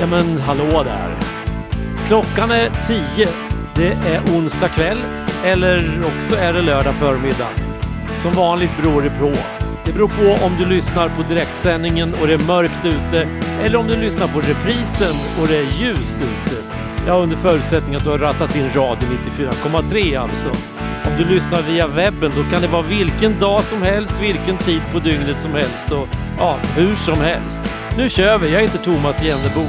Ja men hallå där. Klockan är tio. Det är onsdag kväll. Eller också är det lördag förmiddag. Som vanligt beror det på. Det beror på om du lyssnar på direktsändningen och det är mörkt ute eller om du lyssnar på reprisen och det är ljust ute. Ja, under förutsättning att du har rattat in radio 94,3 alltså. Om du lyssnar via webben då kan det vara vilken dag som helst, vilken tid på dygnet som helst och ja, hur som helst. Nu kör vi! Jag heter Thomas Jennebo.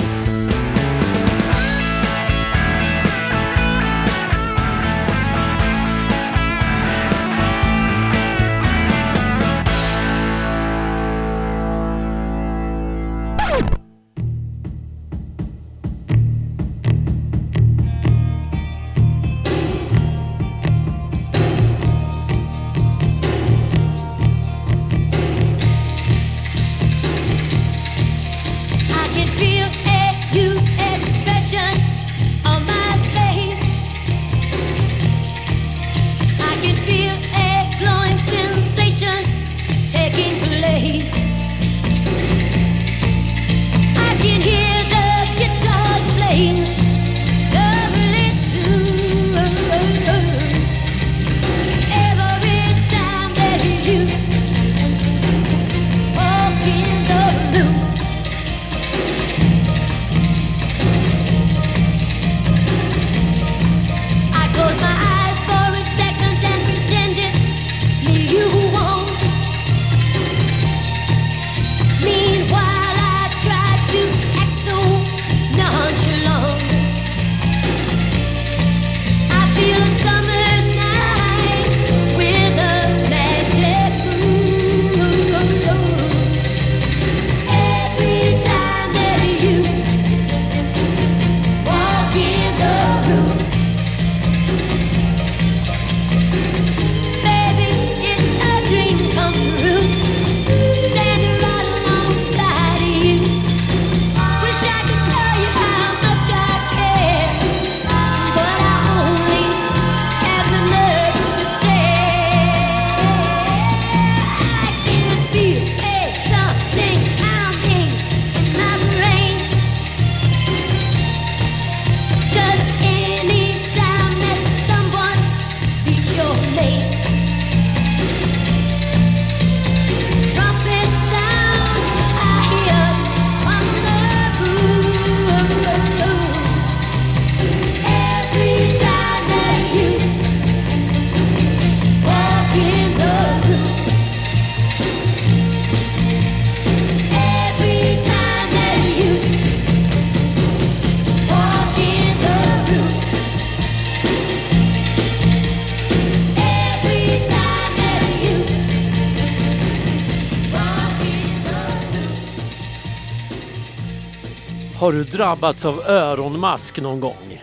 Har du drabbats av öronmask någon gång?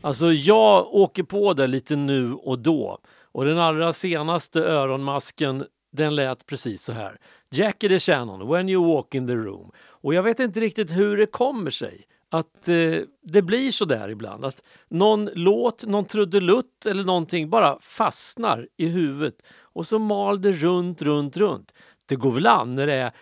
Alltså jag åker på det lite nu och då. Och den allra senaste öronmasken den lät precis så här. Jackie the Shannon, When you walk in the room. Och jag vet inte riktigt hur det kommer sig att eh, det blir så där ibland. Att någon låt, någon trudelutt eller någonting bara fastnar i huvudet och så mal det runt, runt, runt. Det går väl an när det är...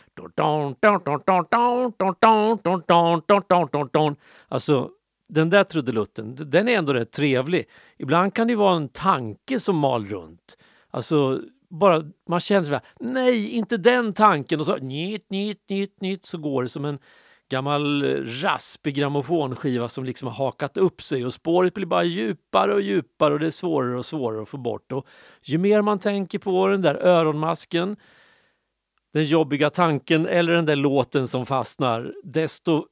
Alltså, den där trudelutten, den är ändå rätt trevlig. Ibland kan det vara en tanke som mal runt. Alltså, bara man känner så här, nej, inte den tanken. Och så nytt, nytt, nytt, nytt, så går det som en gammal raspig grammofonskiva som liksom har hakat upp sig och spåret blir bara djupare och djupare och det är svårare och svårare att få bort. Och ju mer man tänker på den där öronmasken den jobbiga tanken eller den där låten som fastnar, desto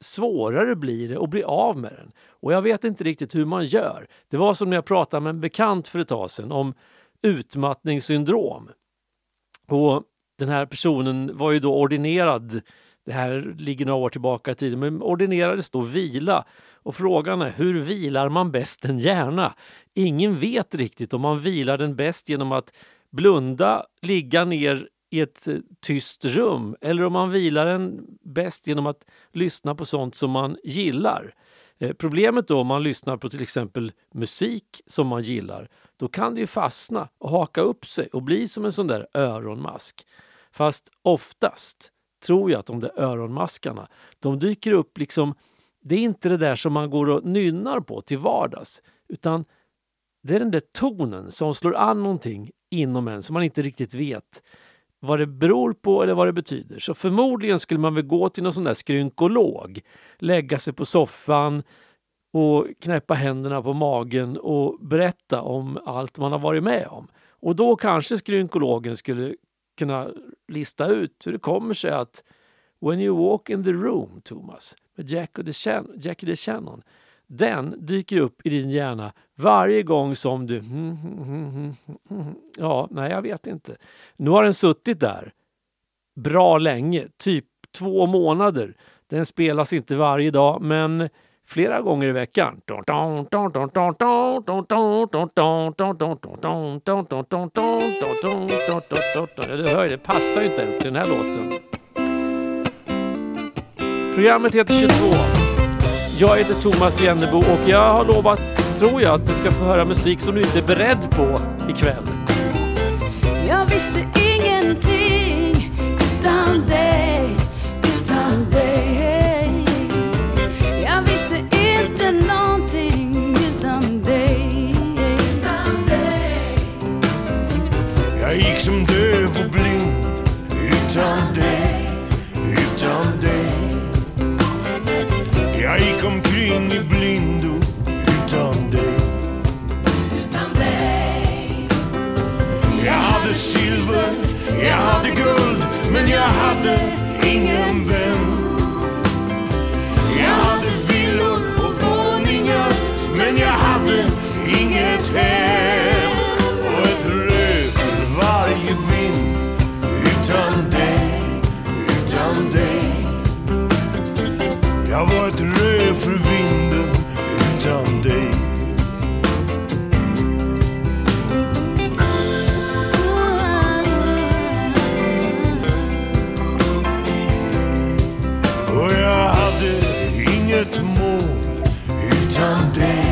svårare blir det att bli av med den. Och jag vet inte riktigt hur man gör. Det var som när jag pratade med en bekant för ett tag sedan om utmattningssyndrom. Och den här personen var ju då ordinerad, det här ligger några år tillbaka i tiden, men ordinerades då vila. Och frågan är hur vilar man bäst en hjärna? Ingen vet riktigt om man vilar den bäst genom att blunda, ligga ner i ett eh, tyst rum eller om man vilar en bäst genom att lyssna på sånt som man gillar. Eh, problemet då om man lyssnar på till exempel musik som man gillar, då kan det ju fastna och haka upp sig och bli som en sån där öronmask. Fast oftast tror jag att de där öronmaskarna, de dyker upp liksom, det är inte det där som man går och nynnar på till vardags, utan det är den där tonen som slår an någonting inom en som man inte riktigt vet vad det beror på eller vad det betyder. Så förmodligen skulle man väl gå till någon sån där skrynkolog, lägga sig på soffan och knäppa händerna på magen och berätta om allt man har varit med om. Och då kanske skrynkologen skulle kunna lista ut hur det kommer sig att When you walk in the room, Thomas, med Jackie DeShannon, den dyker upp i din hjärna varje gång som du... Ja, nej, jag vet inte. Nu har den suttit där bra länge, typ två månader. Den spelas inte varje dag, men flera gånger i veckan. Du hör ju, det passar ju inte ens till den här låten. Programmet heter 22. Jag heter Thomas Jennebo och jag har lovat, tror jag, att du ska få höra musik som du inte är beredd på ikväll. Jag visste ingenting utan dig, jag hade guld, men jag hade ingen utan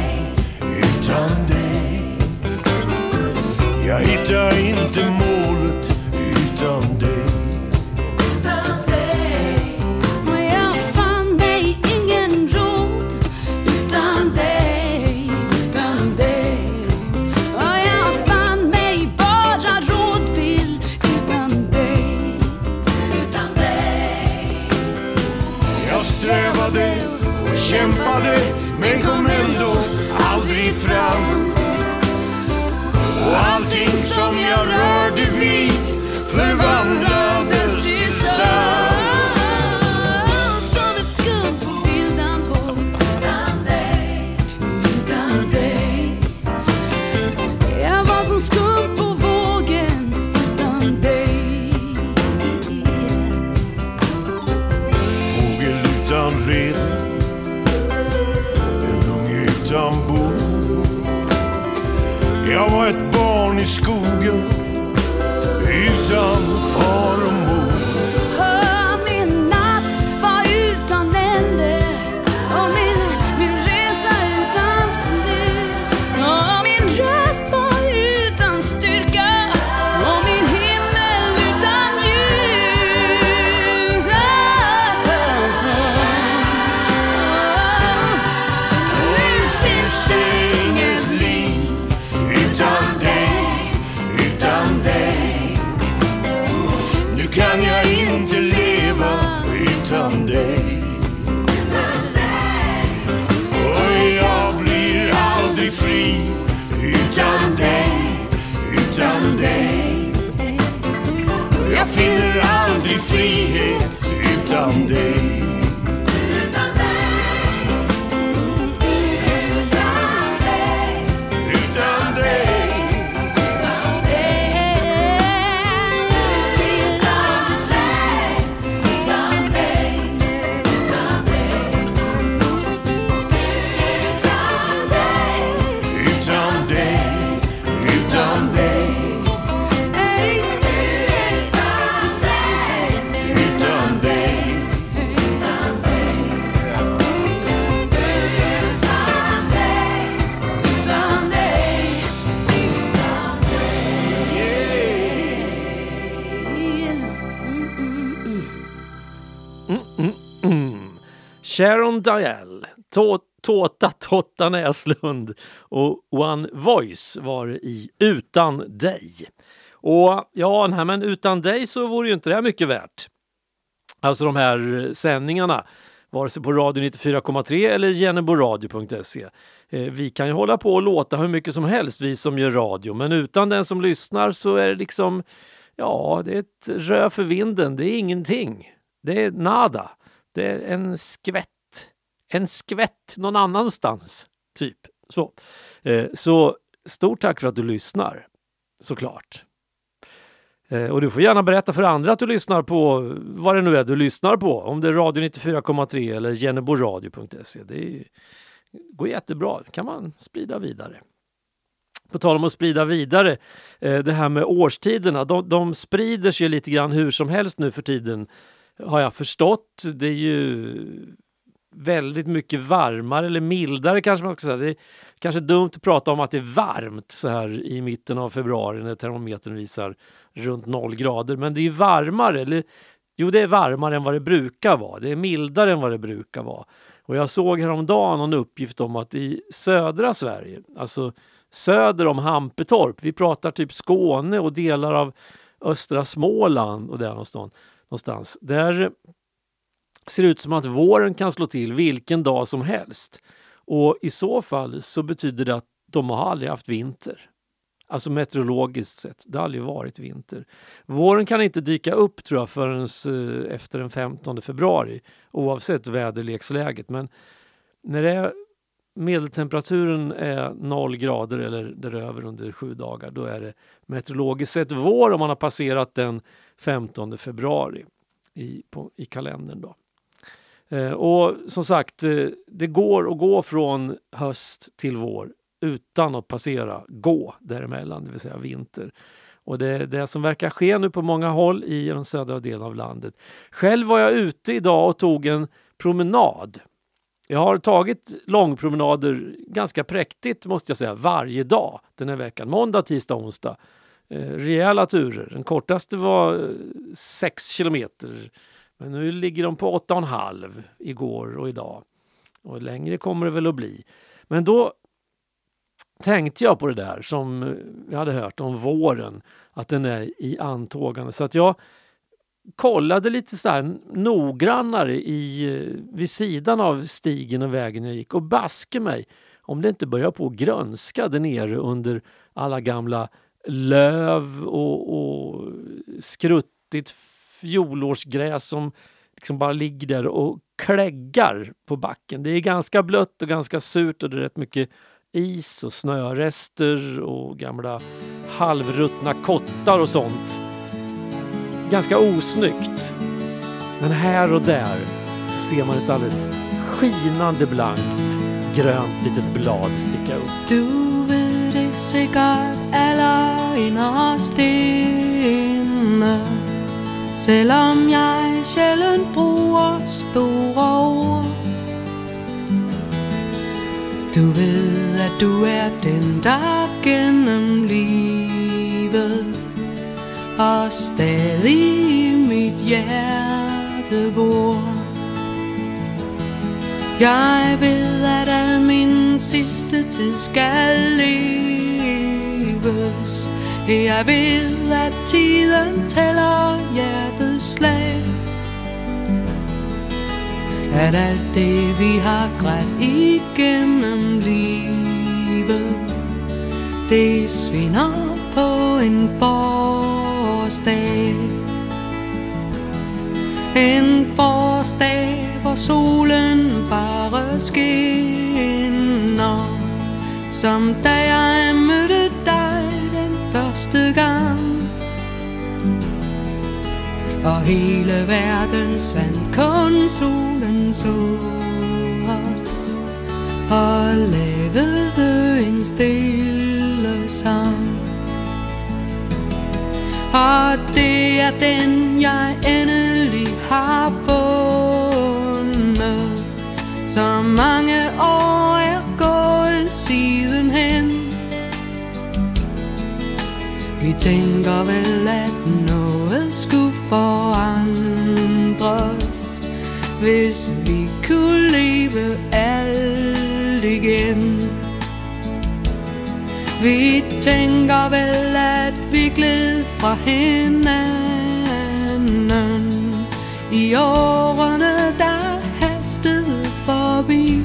Jag finner aldrig Sharon Dial, Tåta Totta Näslund och One Voice var i Utan dig. Och ja, nej, men utan dig så vore ju inte det här mycket värt. Alltså de här sändningarna, vare sig på Radio 94,3 eller geneboradio.se. Eh, vi kan ju hålla på och låta hur mycket som helst, vi som gör radio, men utan den som lyssnar så är det liksom, ja, det är ett rö för vinden, det är ingenting. Det är nada. Det är en skvätt. En skvätt någon annanstans, typ. Så, eh, så stort tack för att du lyssnar, såklart. Eh, och du får gärna berätta för andra att du lyssnar på vad det nu är du lyssnar på. Om det är Radio 94,3 eller jenneboradio.se. Det är, går jättebra. Det kan man sprida vidare. På tal om att sprida vidare, eh, det här med årstiderna. De, de sprider sig lite grann hur som helst nu för tiden har jag förstått. Det är ju väldigt mycket varmare eller mildare kanske man ska säga. Det är kanske dumt att prata om att det är varmt så här i mitten av februari när termometern visar runt noll grader. Men det är varmare, eller jo det är varmare än vad det brukar vara. Det är mildare än vad det brukar vara. Och jag såg häromdagen någon uppgift om att i södra Sverige, alltså söder om Hampetorp, vi pratar typ Skåne och delar av östra Småland och där någonstans, någonstans där ser ut som att våren kan slå till vilken dag som helst. Och i så fall så betyder det att de har aldrig haft vinter. Alltså meteorologiskt sett, det har aldrig varit vinter. Våren kan inte dyka upp tror jag förrän eh, efter den 15 februari oavsett väderleksläget. Men när det är, medeltemperaturen är noll grader eller däröver under sju dagar då är det meteorologiskt sett vår om man har passerat den 15 februari i, på, i kalendern. Då. Eh, och som sagt, eh, det går att gå från höst till vår utan att passera gå däremellan, det vill säga vinter. Och det är det som verkar ske nu på många håll i den södra delen av landet. Själv var jag ute idag och tog en promenad. Jag har tagit långpromenader ganska präktigt måste jag säga varje dag den här veckan. Måndag, tisdag, onsdag. Eh, rejäla turer. Den kortaste var eh, 6 kilometer. Men nu ligger de på 8,5 igår och idag. Och längre kommer det väl att bli. Men då tänkte jag på det där som vi hade hört om våren, att den är i antågande. Så att jag kollade lite så här noggrannare i, vid sidan av stigen och vägen jag gick och baske mig om det inte börjar på att grönska där nere under alla gamla löv och, och skruttigt fjolårsgräs som liksom bara ligger där och kläggar på backen. Det är ganska blött och ganska surt och det är rätt mycket is och snörester och gamla halvruttna kottar och sånt. Ganska osnyggt. Men här och där så ser man ett alldeles skinande blankt grönt litet blad sticka upp. Du vill det sikkert aller Selvom jeg sjældent bruger store ord. Du ved, at du er den, der gennem livet Og stadig i mit hjerte bor. Jeg ved, at al min sidste tid skal leve. Jeg ved, at tiden tæller hjertets slag. At alt det, vi har grædt igennem livet Det svinder på en forårsdag. En forårsdag, hvor solen bare skinner Som da jeg mødte stugan. gang Og hele verden svandt, kun solen så os Og lavede en stille sang og det er den, jeg endelig har fundet Så mange år? De tænker vel, at noget skulle forandres Hvis vi kunne leve alt igen Vi tænker vel, at vi gled fra hinanden. I årene, der hastede forbi.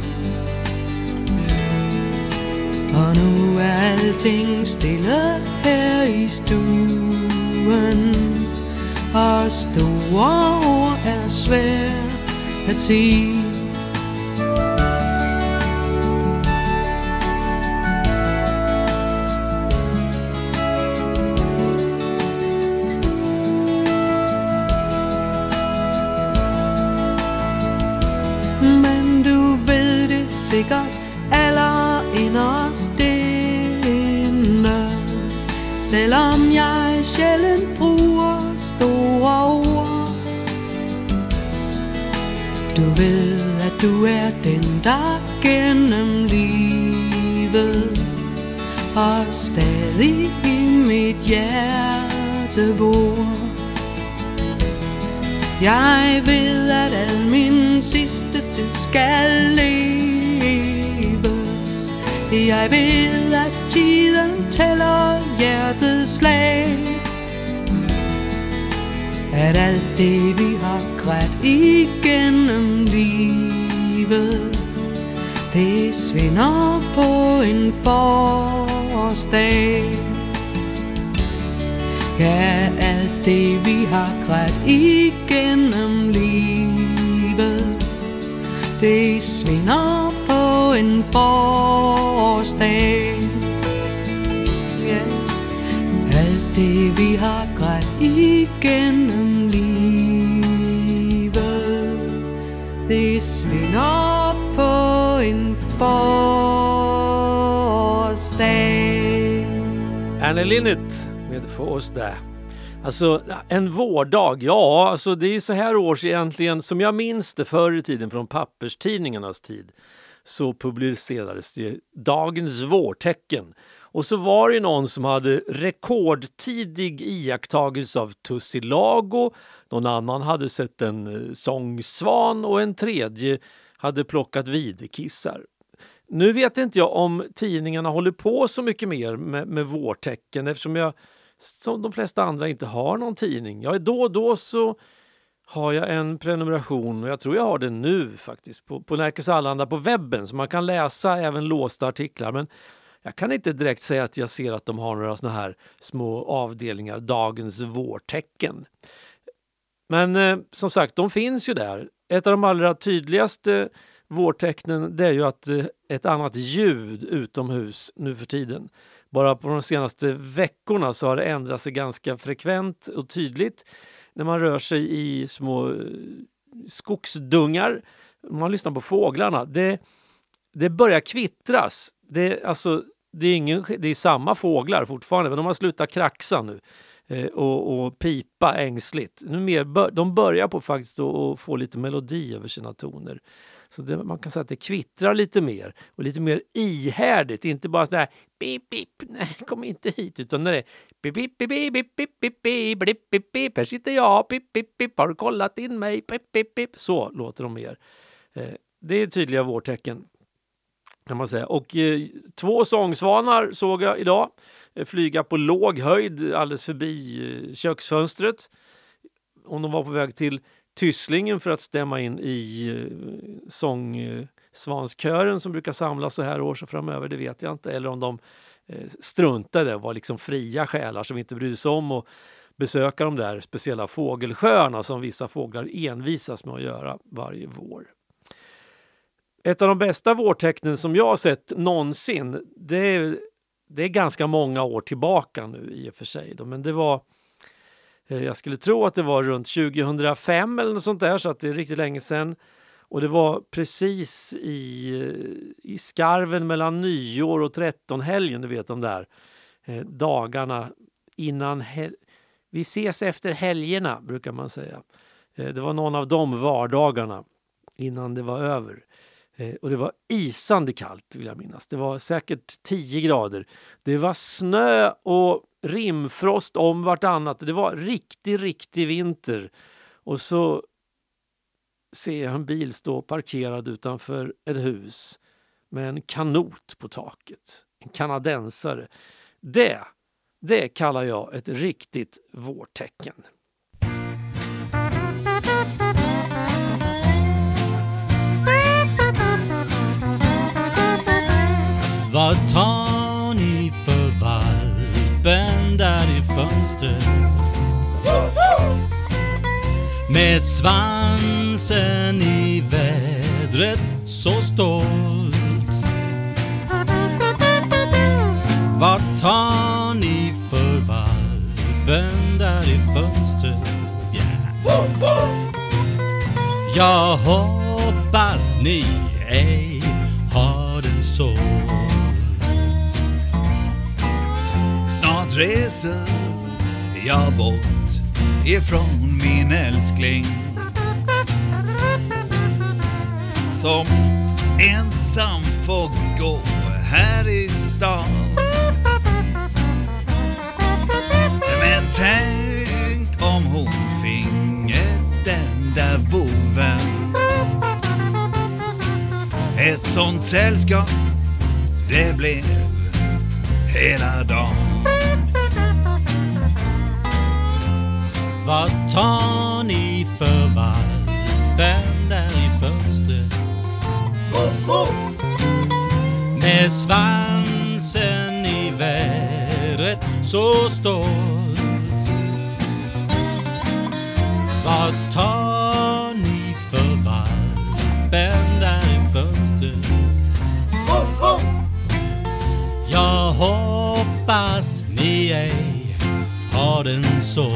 Og nu er alting stille här i stuen Har stora ord är svär att se. Men du vet det säkert Selvom jeg sjældent bruger store ord. Du ved, at du er den, der gennem livet Og stadig i mit hjerte bor. Jeg ved, at al min sidste tid skal leves. Jeg ved, at tiden tæller hjertets slag At alt det, vi har grædt igennem livet? Det svinder på en forårsdag Ja, alt det vi har grædt igennem livet. Det svinder på en forårsdag igenom livet Det svinner på en forårsdag Anne Linnet med Forsdag. Alltså, en vårdag, ja, alltså det är så här års egentligen, som jag minns det förr i tiden från papperstidningarnas tid, så publicerades det Dagens vårtecken. Och så var det någon som hade rekordtidig iakttagelse av tussilago, någon annan hade sett en eh, sångsvan och en tredje hade plockat videkissar. Nu vet inte jag om tidningarna håller på så mycket mer med, med vårtecken eftersom jag som de flesta andra inte har någon tidning. Ja, då och då så har jag en prenumeration och jag tror jag har det nu faktiskt på, på Närkes Allehanda på webben så man kan läsa även låsta artiklar. Men jag kan inte direkt säga att jag ser att de har några såna här små avdelningar, dagens vårtecken. Men eh, som sagt, de finns ju där. Ett av de allra tydligaste vårtecknen det är ju att eh, ett annat ljud utomhus nu för tiden. Bara på de senaste veckorna så har det ändrat sig ganska frekvent och tydligt när man rör sig i små eh, skogsdungar. Man lyssnar på fåglarna. Det, det börjar kvittras. Det, alltså, det, är ingen, det är samma fåglar fortfarande, men de har slutat kraxa nu eh, och, och, pipa ängsligt. Mer, de börjar på faktiskt att få lite melodi över sina toner. Så det, man kan säga att det kvittrar lite mer och lite mer ihärdigt. Inte bara sådär pip, pip, nej kom inte hit. Utan när det är pip, pip, pip, pip, pip, pip, pip, pip, pip, pip, pip, här sitter jag, pip, pip, pip, har du kollat in mig, pip, pip, pip. Så låter de mer. Eh, det är tydliga vårtecken. Kan man säga. Och eh, två sångsvanar såg jag idag eh, flyga på låg höjd alldeles förbi eh, köksfönstret. Om de var på väg till Tysslingen för att stämma in i eh, sångsvanskören eh, som brukar samlas så här års och framöver, det vet jag inte. Eller om de eh, struntade och var liksom fria själar som inte brydde sig om att besöka de där speciella fågelsjöarna som vissa fåglar envisas med att göra varje vår. Ett av de bästa vårtecknen som jag har sett någonsin, det är, det är ganska många år tillbaka nu i och för sig. Då, men det var eh, jag skulle tro att det var runt 2005 eller något sånt där, så att det är riktigt länge sedan. Och det var precis i, i skarven mellan nyår och trettonhelgen, du vet de där eh, dagarna innan Vi ses efter helgerna, brukar man säga. Eh, det var någon av de vardagarna innan det var över. Eh, och det var isande kallt vill jag minnas. Det var säkert 10 grader. Det var snö och rimfrost om vartannat. Det var riktig, riktig vinter. Och så ser jag en bil stå parkerad utanför ett hus med en kanot på taket. en kanadensare. Det, det kallar jag ett riktigt vårtecken. Vad tar ni för valpen där i fönstret? Med svansen i vädret så stolt. Vad tar ni för valpen där i fönstret? Yeah. Jag hoppas ni ej har den så. Reser jag bort ifrån min älskling. Som ensam får gå här i stan. Men tänk om hon finge den där boven. Ett sånt sällskap det blev hela dagen. Vad tar ni för valpen där i fönstret? Med svansen i vädret så stolt. Vad tar ni för valpen där i fönstret? Jag hoppas ni ej har den så.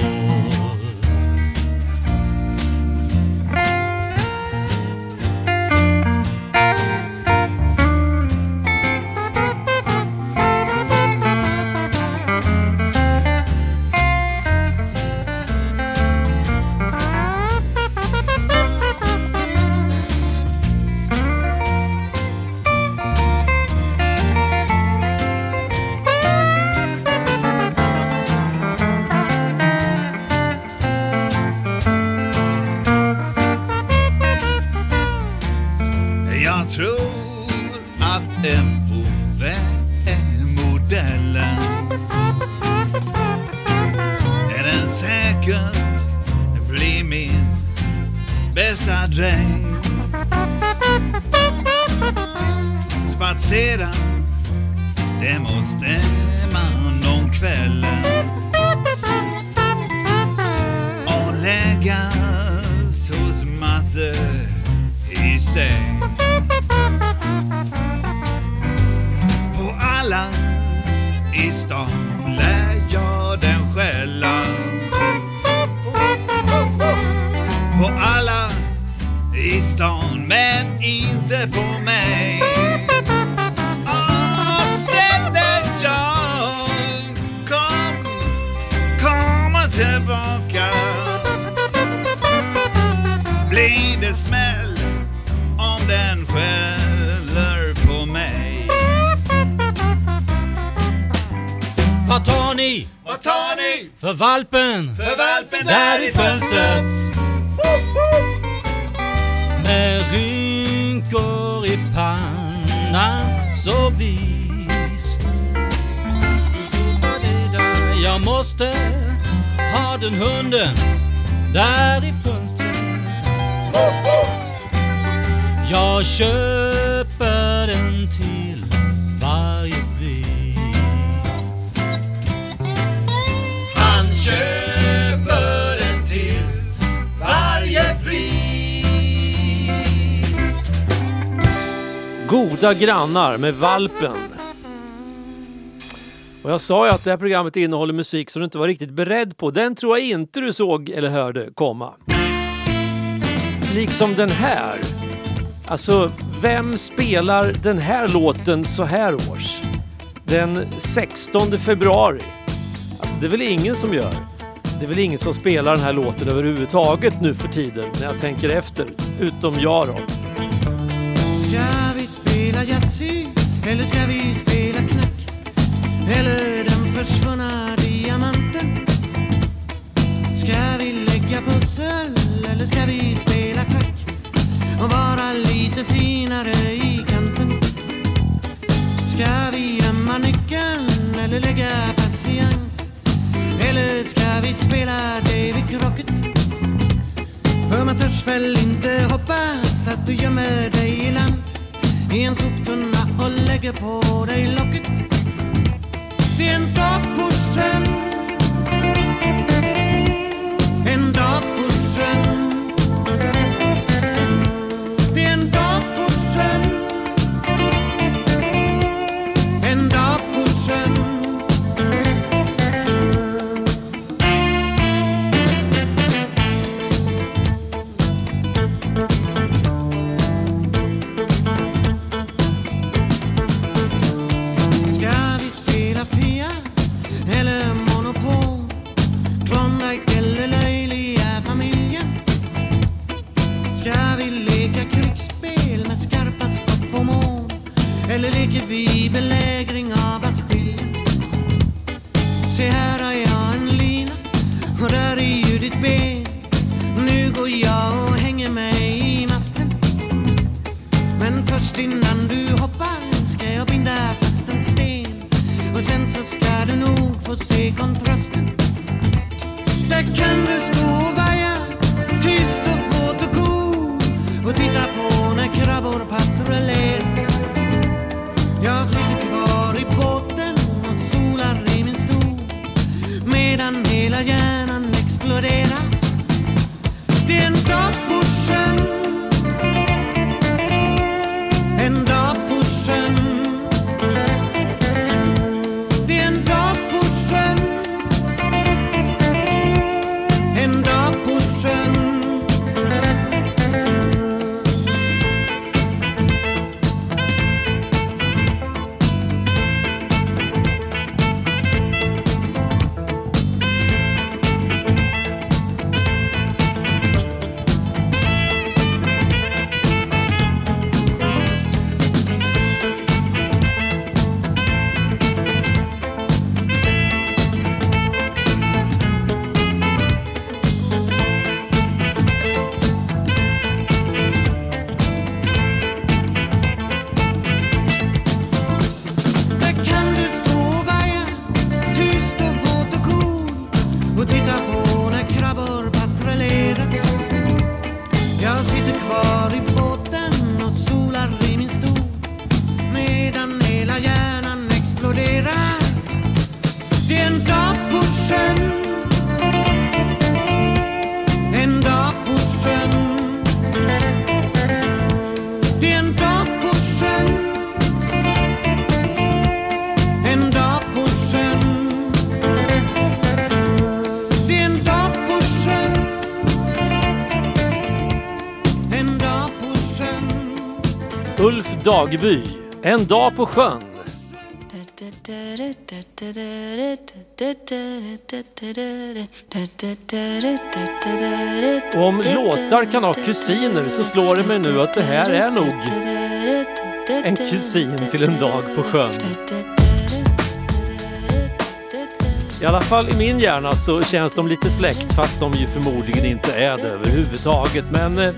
Goda grannar med Valpen. Och jag sa ju att det här programmet innehåller musik som du inte var riktigt beredd på. Den tror jag inte du såg eller hörde komma. Liksom den här. Alltså, vem spelar den här låten så här års? Den 16 februari. Alltså, det är väl ingen som gör. Det är väl ingen som spelar den här låten överhuvudtaget nu för tiden när jag tänker efter. Utom jag då. Spela Yatzy eller ska vi spela knack? Eller den försvunna diamanten? Ska vi lägga pussel eller ska vi spela schack? Och vara lite finare i kanten? Ska vi gömma nyckeln eller lägga patiens? Eller ska vi spela David Crockett? För man törs väl inte hoppas att du gömmer dig i land i en soptunna och lägger på dig locket. Det är en dag på sjön vid belägring av Bastiljen? Se här har jag en lina och där är ju ditt ben. Nu går jag och hänger mig i masten. Men först innan du hoppar ska jag binda fast en sten. Och sen så ska du nog få se kontrasten. Där kan du stå och vaja Tyst och våt och god. Och titta på när krabbor patrullerar. nem mi legyen? Dagby, Dageby, En dag på sjön. Och om låtar kan ha kusiner så slår det mig nu att det här är nog en kusin till En dag på sjön. I alla fall i min hjärna så känns de lite släkt fast de ju förmodligen inte är det överhuvudtaget. Men eh,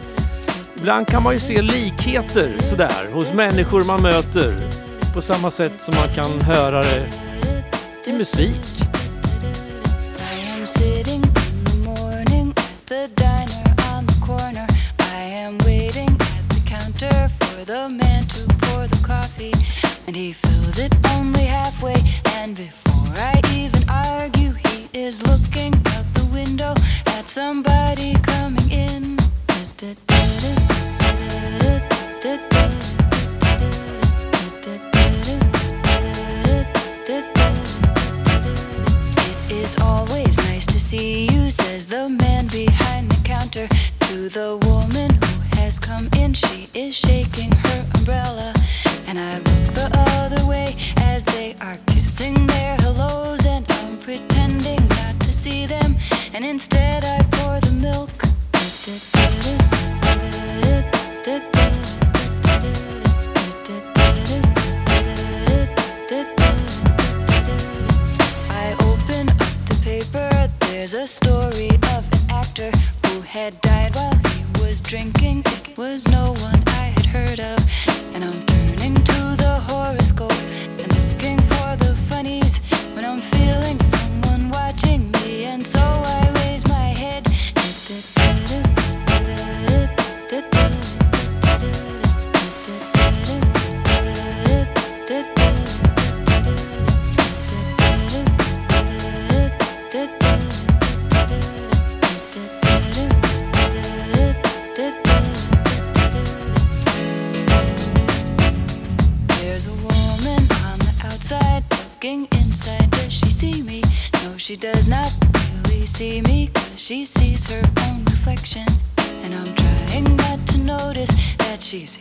ibland kan man ju se likheter sådär hos människor man möter. På samma sätt som man kan höra det i musik. I am sitting in the morning at the diner on the corner. I am waiting at the counter for the man to pour the coffee. And he fills it only halfway. And before I even argue, he is looking out the window at somebody coming in. da, da, da. See you, says the man behind the counter to the woman who has come in. She is shaking her umbrella, and I look the other way as they are kissing their hellos, and I'm pretending not to see them, and instead There's a story of an actor who had died while he was drinking. It was no one I had heard of. And I'm turning to the horoscope she sees her own reflection. And I'm trying not to notice that she's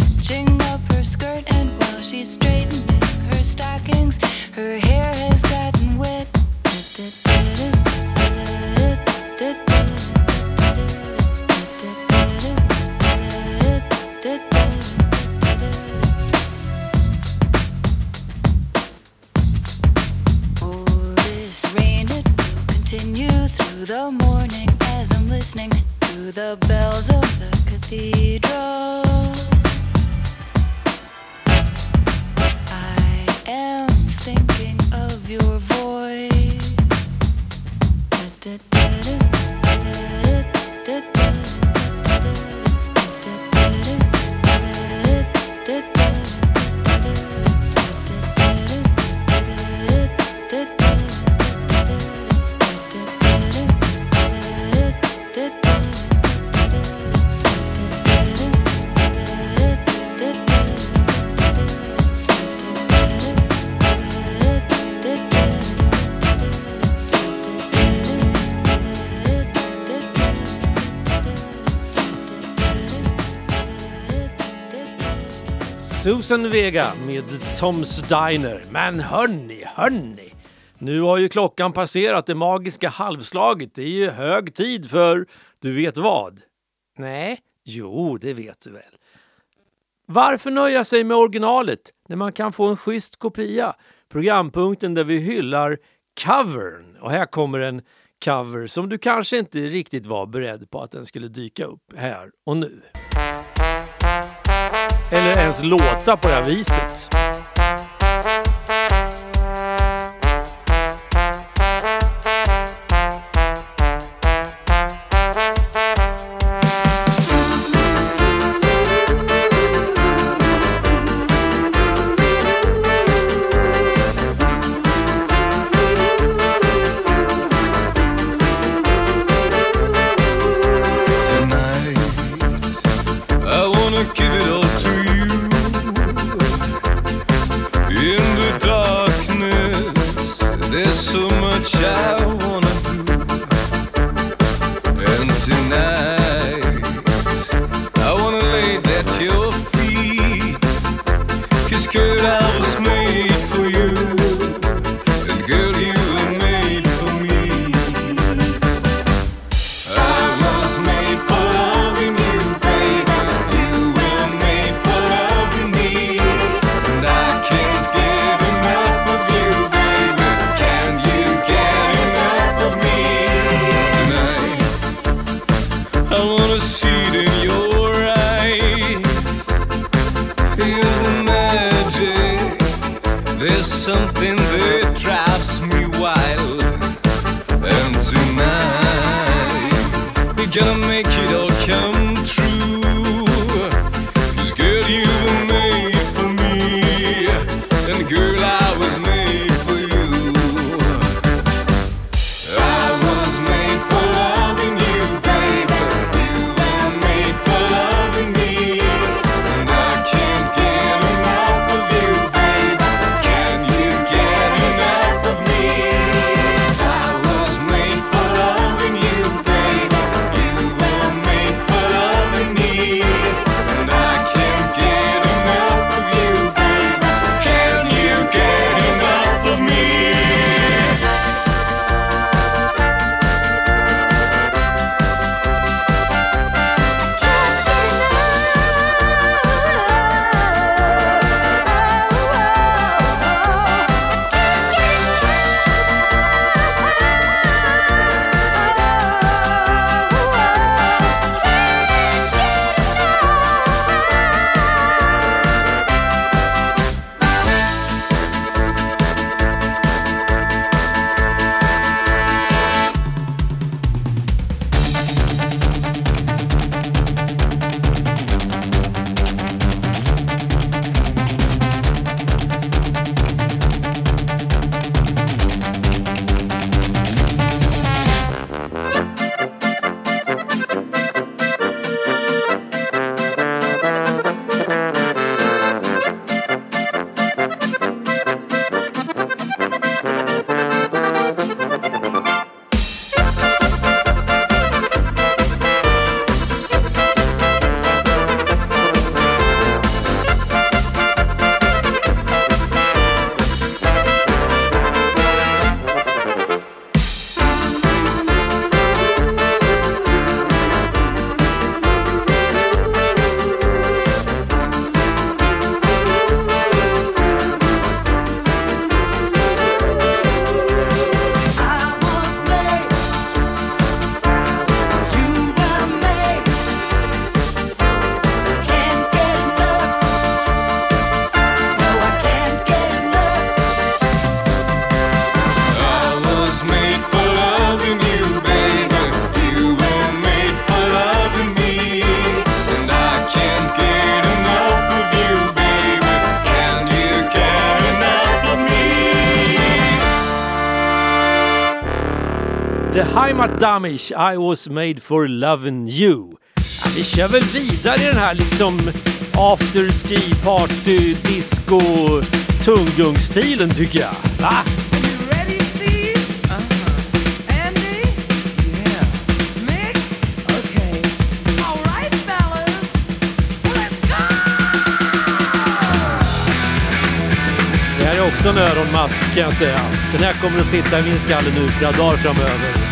Susan Vega med Tom's Diner. Men hörni, hörni! Nu har ju klockan passerat det magiska halvslaget. Det är ju hög tid för du vet vad? Nej, jo, det vet du väl. Varför nöja sig med originalet när man kan få en schysst kopia? Programpunkten där vi hyllar covern. Och här kommer en cover som du kanske inte riktigt var beredd på att den skulle dyka upp här och nu ens låta på det här viset. something Robert Damish, I was made for loving you. Vi kör väl vidare i den här liksom afterski, party, disco, tunggungstilen tycker jag. Va? också en öronmask kan jag säga. Den här kommer att sitta i min skalle nu flera dagar framöver.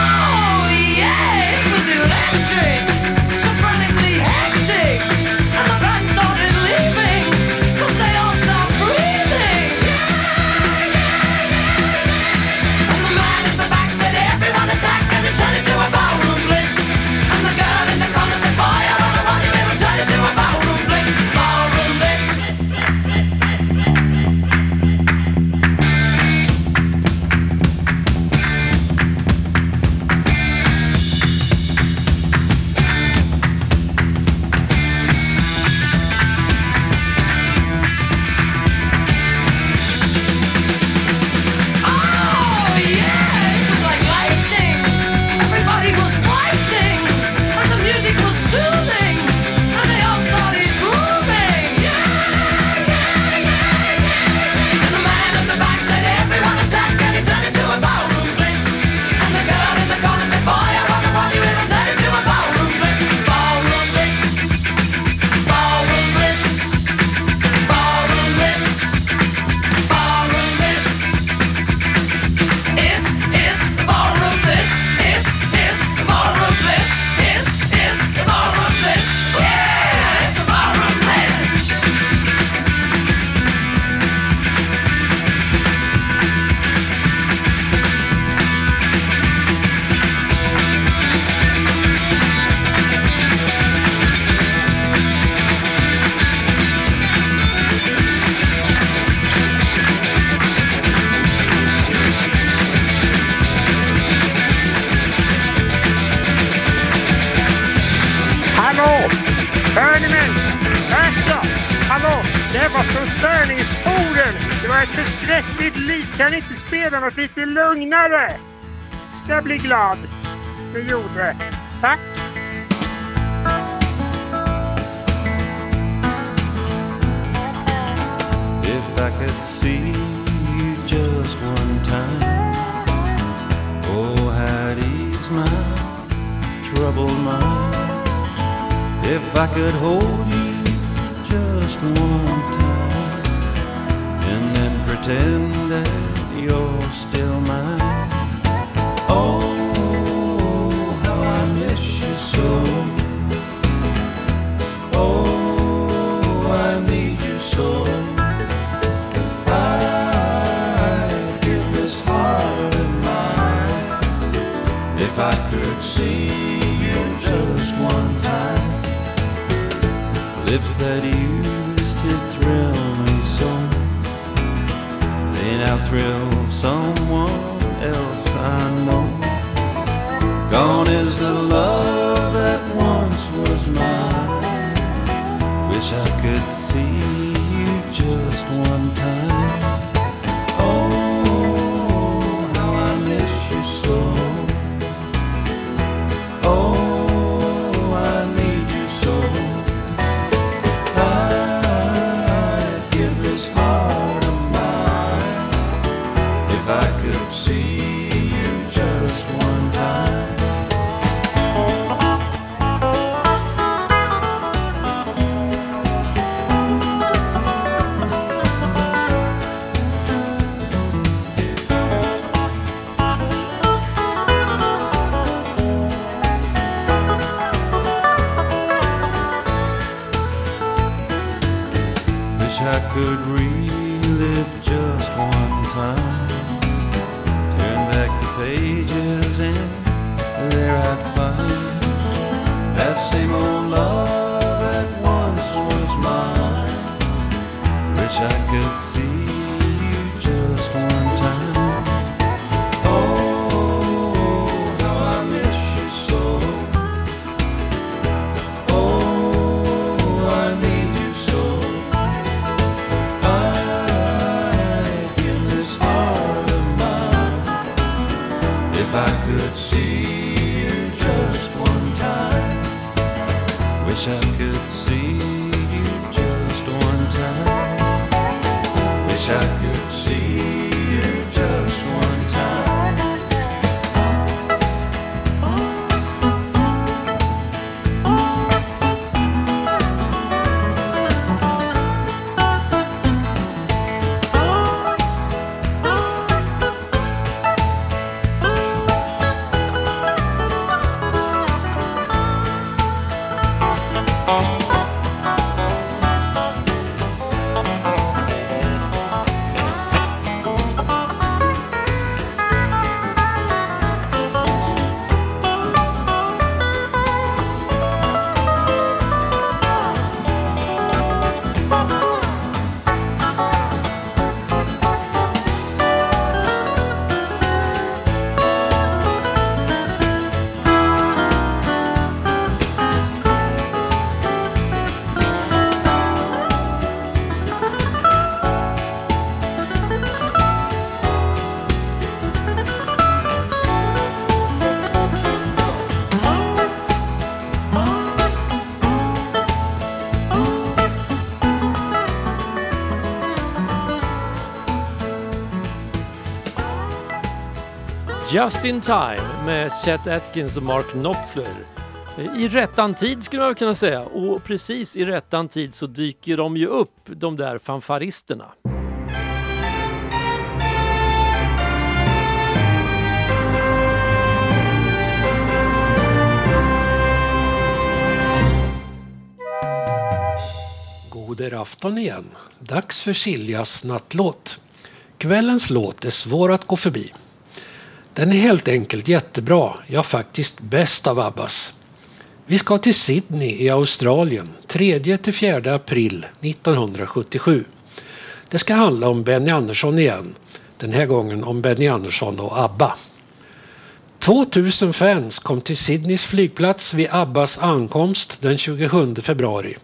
glad du gjorde. Tack! If I could see you just one time, oh, how'd ease my troubled mind. If I could hold you just one time, and then pretend that you're still mine. Oh. Oh, if I could see you just one time, lips that used to thrill me so, they now thrill someone else I know. Gone is the love that once was mine. Wish I could see you just one time. Just in time med Chet Atkins och Mark Knopfler. I rättan tid skulle man kunna säga och precis i rättan tid så dyker de ju upp de där fanfaristerna. Goder afton igen. Dags för Siljas nattlåt. Kvällens låt är svår att gå förbi. Den är helt enkelt jättebra, ja faktiskt bäst av Abbas. Vi ska till Sydney i Australien 3-4 april 1977. Det ska handla om Benny Andersson igen. Den här gången om Benny Andersson och ABBA. 2000 fans kom till Sydneys flygplats vid Abbas ankomst den 27 februari.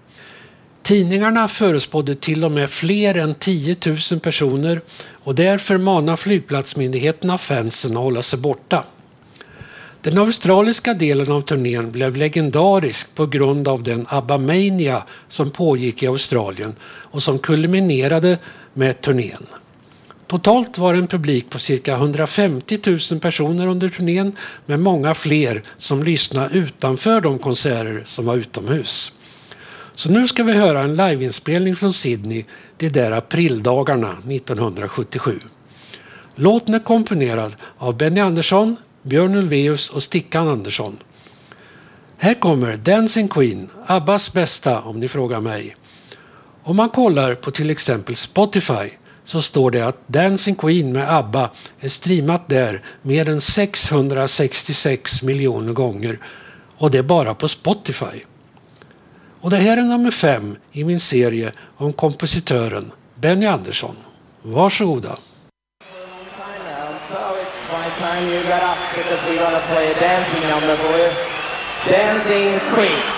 Tidningarna förespådde till och med fler än 10 000 personer och därför manar flygplatsmyndigheterna fansen att hålla sig borta. Den australiska delen av turnén blev legendarisk på grund av den ABBA-mania som pågick i Australien och som kulminerade med turnén. Totalt var det en publik på cirka 150 000 personer under turnén med många fler som lyssnade utanför de konserter som var utomhus. Så nu ska vi höra en liveinspelning från Sydney de där aprildagarna 1977. Låten är komponerad av Benny Andersson, Björn Ulvaeus och Stickan Andersson. Här kommer Dancing Queen, Abbas bästa om ni frågar mig. Om man kollar på till exempel Spotify så står det att Dancing Queen med ABBA är streamat där mer än 666 miljoner gånger och det är bara på Spotify. Och det här är nummer fem i min serie om kompositören Benny Andersson. Varsågoda! Dancing Queen.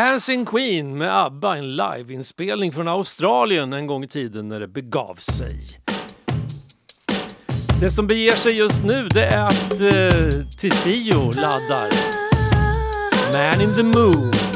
Dancing Queen med ABBA, en liveinspelning från Australien en gång i tiden när det begav sig. Det som beger sig just nu det är att eh, Tizio laddar. Man in the Moon.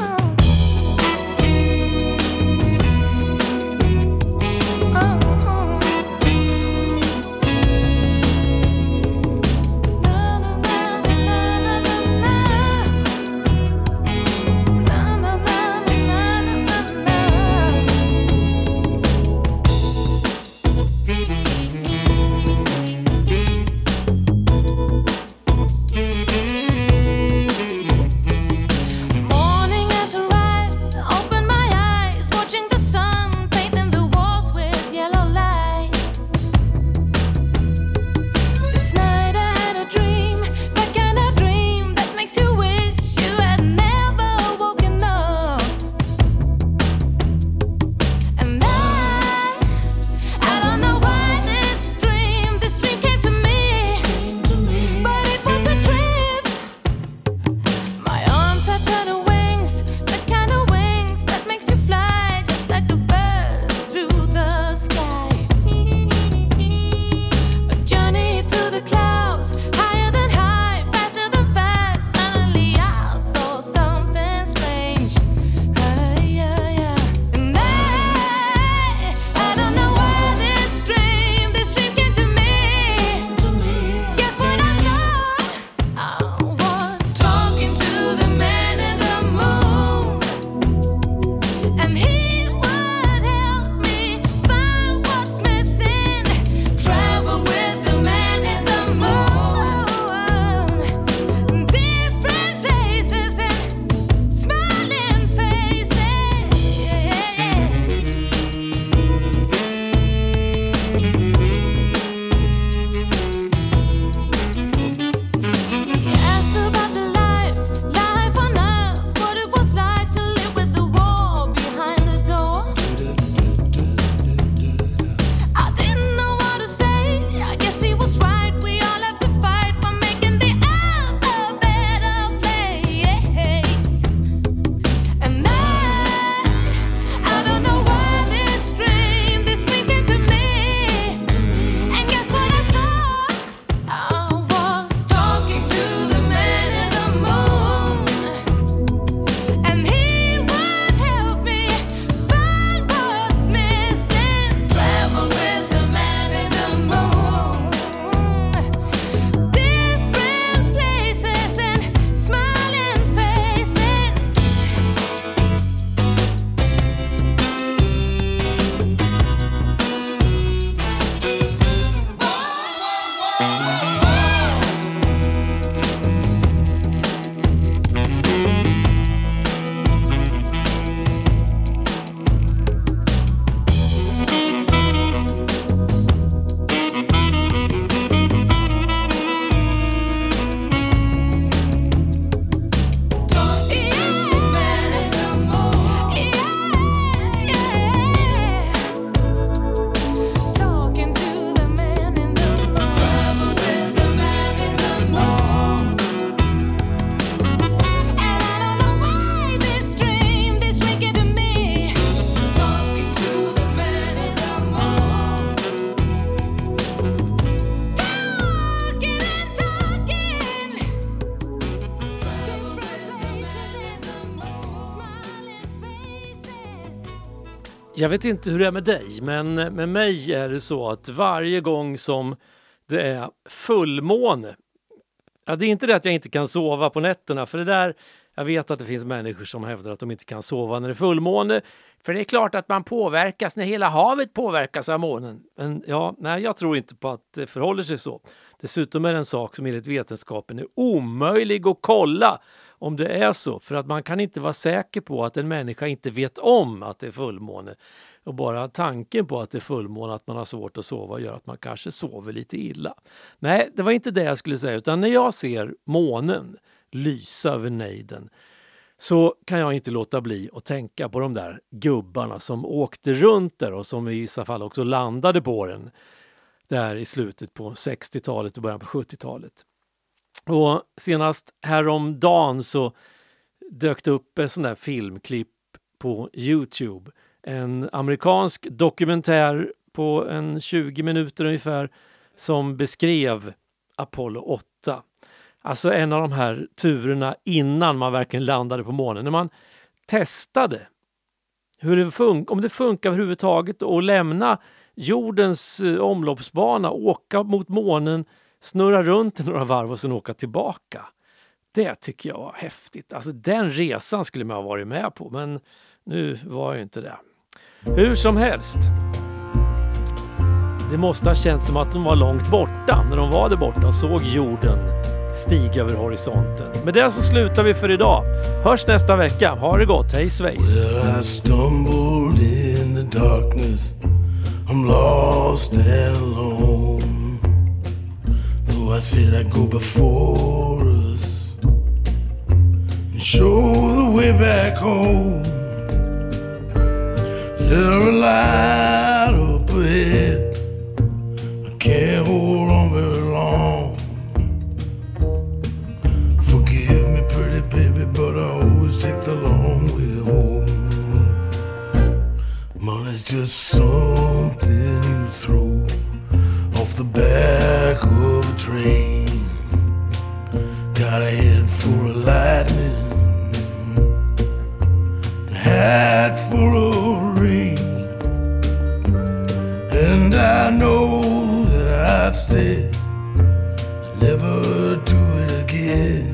Vet inte hur det är med dig, men med mig är det så att varje gång som det är fullmåne, ja, det är inte det att jag inte kan sova på nätterna, för det där, jag vet att det finns människor som hävdar att de inte kan sova när det är fullmåne, för det är klart att man påverkas när hela havet påverkas av månen. Men ja, nej, jag tror inte på att det förhåller sig så. Dessutom är det en sak som enligt vetenskapen är omöjlig att kolla om det är så, för att man kan inte vara säker på att en människa inte vet om att det är fullmåne. Och bara tanken på att det är fullmåne, att man har svårt att sova, gör att man kanske sover lite illa. Nej, det var inte det jag skulle säga, utan när jag ser månen lysa över nejden så kan jag inte låta bli att tänka på de där gubbarna som åkte runt där och som i vissa fall också landade på den där i slutet på 60-talet och början på 70-talet. Och senast häromdagen så dök det upp en sån där filmklipp på Youtube. En amerikansk dokumentär på en 20 minuter ungefär som beskrev Apollo 8. Alltså en av de här turerna innan man verkligen landade på månen. När man testade hur det fun- om det funkar överhuvudtaget att lämna jordens eh, omloppsbana, åka mot månen, snurra runt i några varv och sen åka tillbaka. Det tycker jag var häftigt. Alltså den resan skulle man ha varit med på, men nu var jag inte det. Hur som helst. Det måste ha känts som att de var långt borta när de var där borta och såg jorden stiga över horisonten. Med det så slutar vi för idag. Hörs nästa vecka. Ha det gott. Hej svejs! Well, I stumbled in the darkness. I'm lost and alone. I said I'd go before us and show the way back home. There a light up ahead? I can't hold on very long. Forgive me, pretty baby, but I always take the long way home. Money's just something you throw off the back of train. Got a head full of lightning, a hat full of rain. And I know that I said I'd never do it again.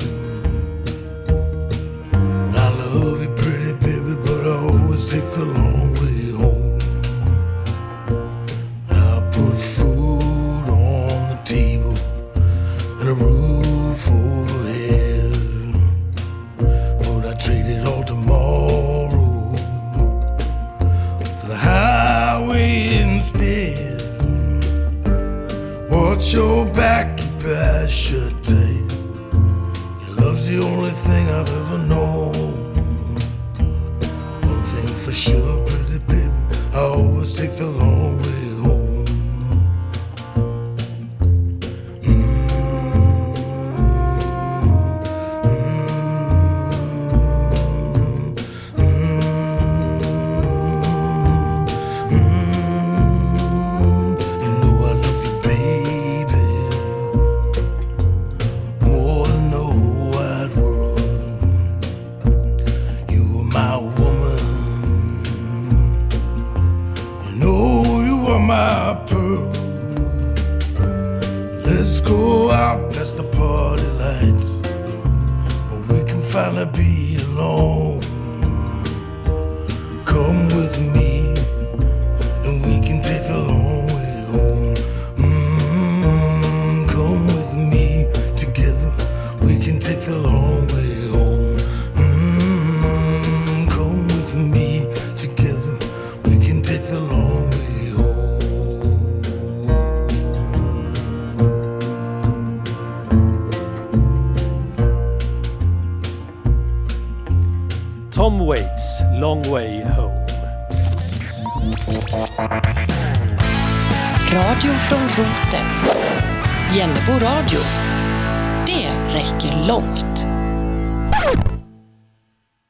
I love you, pretty baby, but I always take the long way home. I put food on the table a roof over